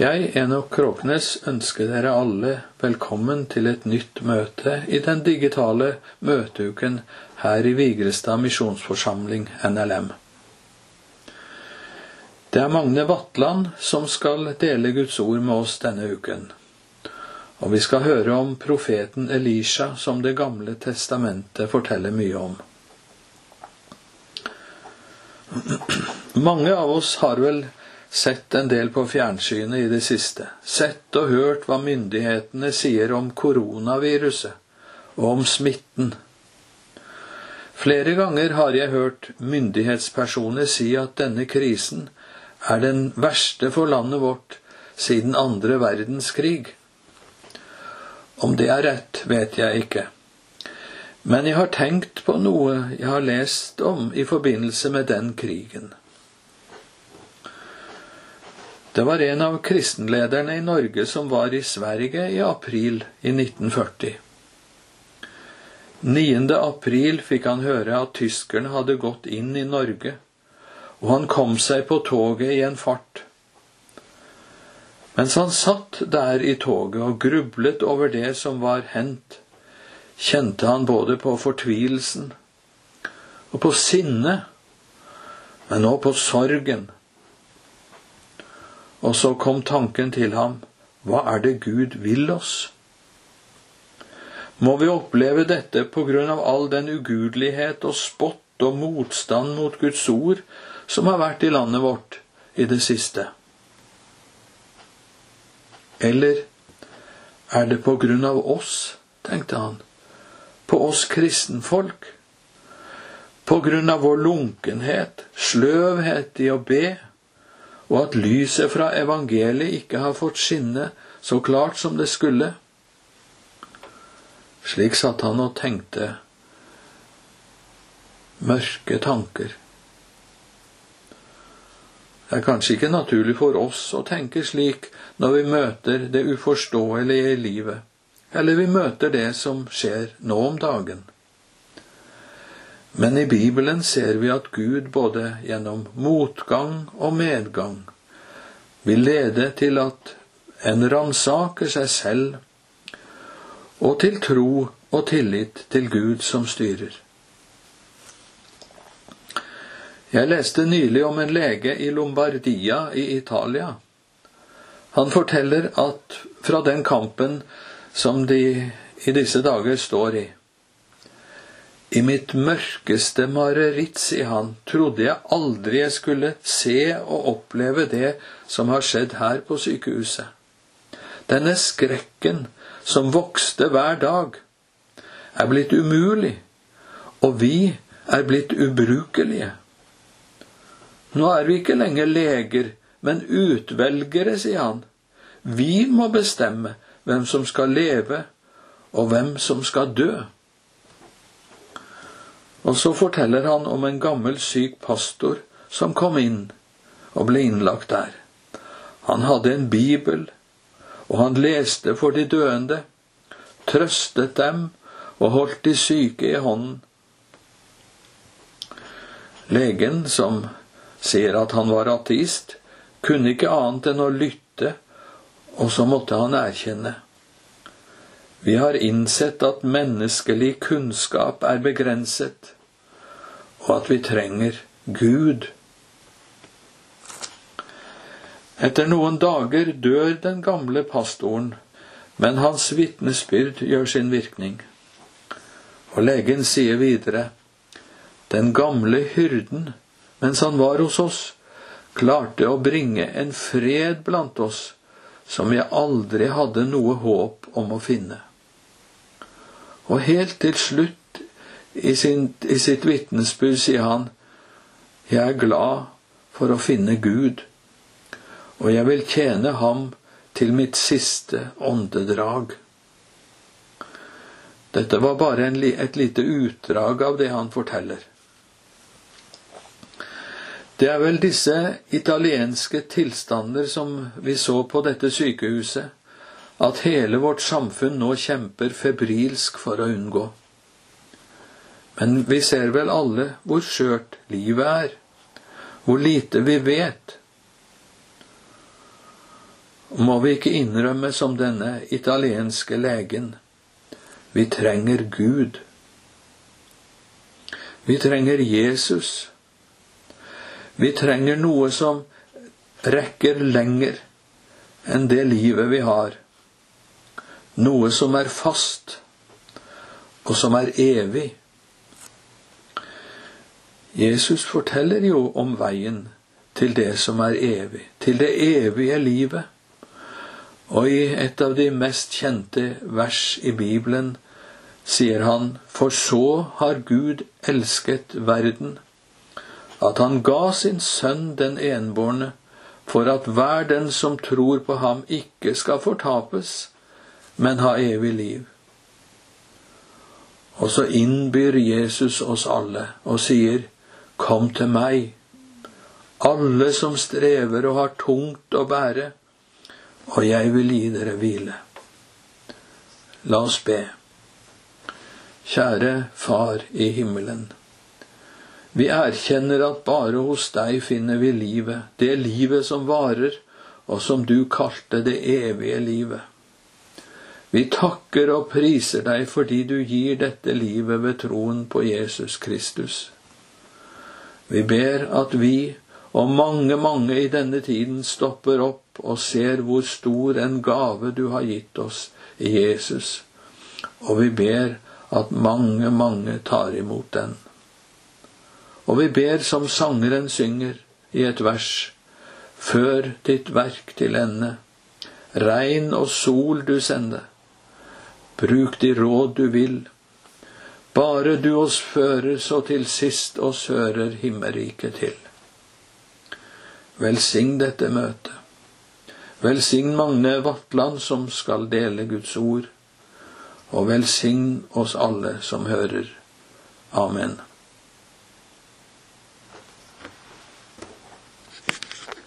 Jeg, Enok Kråknes, ønsker dere alle velkommen til et nytt møte i den digitale møteuken her i Vigrestad misjonsforsamling, NLM. Det er Magne Vatland som skal dele Guds ord med oss denne uken. Og vi skal høre om profeten Elisha som Det gamle testamentet forteller mye om. Mange av oss har vel sett en del på fjernsynet i det siste. Sett og hørt hva myndighetene sier om koronaviruset og om smitten. Flere ganger har jeg hørt myndighetspersoner si at denne krisen er den verste for landet vårt siden andre verdenskrig. Om det er rett, vet jeg ikke. Men jeg har tenkt på noe jeg har lest om i forbindelse med den krigen. Det var en av kristenlederne i Norge som var i Sverige i april i 1940. 9. april fikk han høre at tyskerne hadde gått inn i Norge, og han kom seg på toget i en fart. Mens han satt der i toget og grublet over det som var hendt, kjente han både på fortvilelsen og på sinnet, men også på sorgen og så kom tanken til ham, hva er det Gud vil oss? Må vi oppleve dette på grunn av all den ugudelighet og spott og motstand mot Guds ord som har vært i landet vårt i det siste? Eller er det på grunn av oss, tenkte han, på oss kristenfolk? På grunn av vår lunkenhet, sløvhet i å be, og at lyset fra evangeliet ikke har fått skinne så klart som det skulle. Slik satt han og tenkte mørke tanker. Det er kanskje ikke naturlig for oss å tenke slik når vi møter det uforståelige i livet, eller vi møter det som skjer nå om dagen. Men i Bibelen ser vi at Gud både gjennom motgang og medgang vil lede til at en ransaker seg selv, og til tro og tillit til Gud som styrer. Jeg leste nylig om en lege i Lombardia i Italia. Han forteller at fra den kampen som de i disse dager står i, i mitt mørkeste mareritt, sier han, trodde jeg aldri jeg skulle se og oppleve det som har skjedd her på sykehuset. Denne skrekken som vokste hver dag, er blitt umulig, og vi er blitt ubrukelige. Nå er vi ikke lenger leger, men utvelgere, sier han. Vi må bestemme hvem som skal leve, og hvem som skal dø. Og så forteller han om en gammel, syk pastor som kom inn og ble innlagt der. Han hadde en bibel, og han leste for de døende, trøstet dem og holdt de syke i hånden. Legen, som sier at han var ateist, kunne ikke annet enn å lytte, og så måtte han erkjenne. Vi har innsett at menneskelig kunnskap er begrenset, og at vi trenger Gud. Etter noen dager dør den gamle pastoren, men hans vitnesbyrd gjør sin virkning. Og legen sier videre, den gamle hyrden, mens han var hos oss, klarte å bringe en fred blant oss som vi aldri hadde noe håp om å finne. Og helt til slutt i, sin, i sitt vitnesbyrd sier han jeg er glad for å finne Gud, og jeg vil tjene ham til mitt siste åndedrag. Dette var bare en, et lite utdrag av det han forteller. Det er vel disse italienske tilstander som vi så på dette sykehuset, at hele vårt samfunn nå kjemper febrilsk for å unngå. Men vi ser vel alle hvor skjørt livet er, hvor lite vi vet. må vi ikke innrømme som denne italienske legen. Vi trenger Gud. Vi trenger Jesus. Vi trenger noe som rekker lenger enn det livet vi har. Noe som er fast, og som er evig. Jesus forteller jo om veien til det som er evig, til det evige livet. Og i et av de mest kjente vers i Bibelen sier han, For så har Gud elsket verden, at han ga sin sønn den enbårne, for at hver den som tror på ham, ikke skal fortapes, men ha evig liv. Og så innbyr Jesus oss alle og sier, Kom til meg, alle som strever og har tungt å bære, og jeg vil gi dere hvile. La oss be. Kjære Far i himmelen. Vi erkjenner at bare hos deg finner vi livet, det livet som varer, og som du kalte det evige livet. Vi takker og priser deg fordi du gir dette livet ved troen på Jesus Kristus. Vi ber at vi og mange, mange i denne tiden stopper opp og ser hvor stor en gave du har gitt oss i Jesus, og vi ber at mange, mange tar imot den. Og vi ber som sangeren synger i et vers, før ditt verk til ende, regn og sol du sende, bruk de råd du vil, bare du oss fører, så til sist oss hører himmelriket til. Velsign dette møtet. Velsign Magne Vatland som skal dele Guds ord, og velsign oss alle som hører. Amen.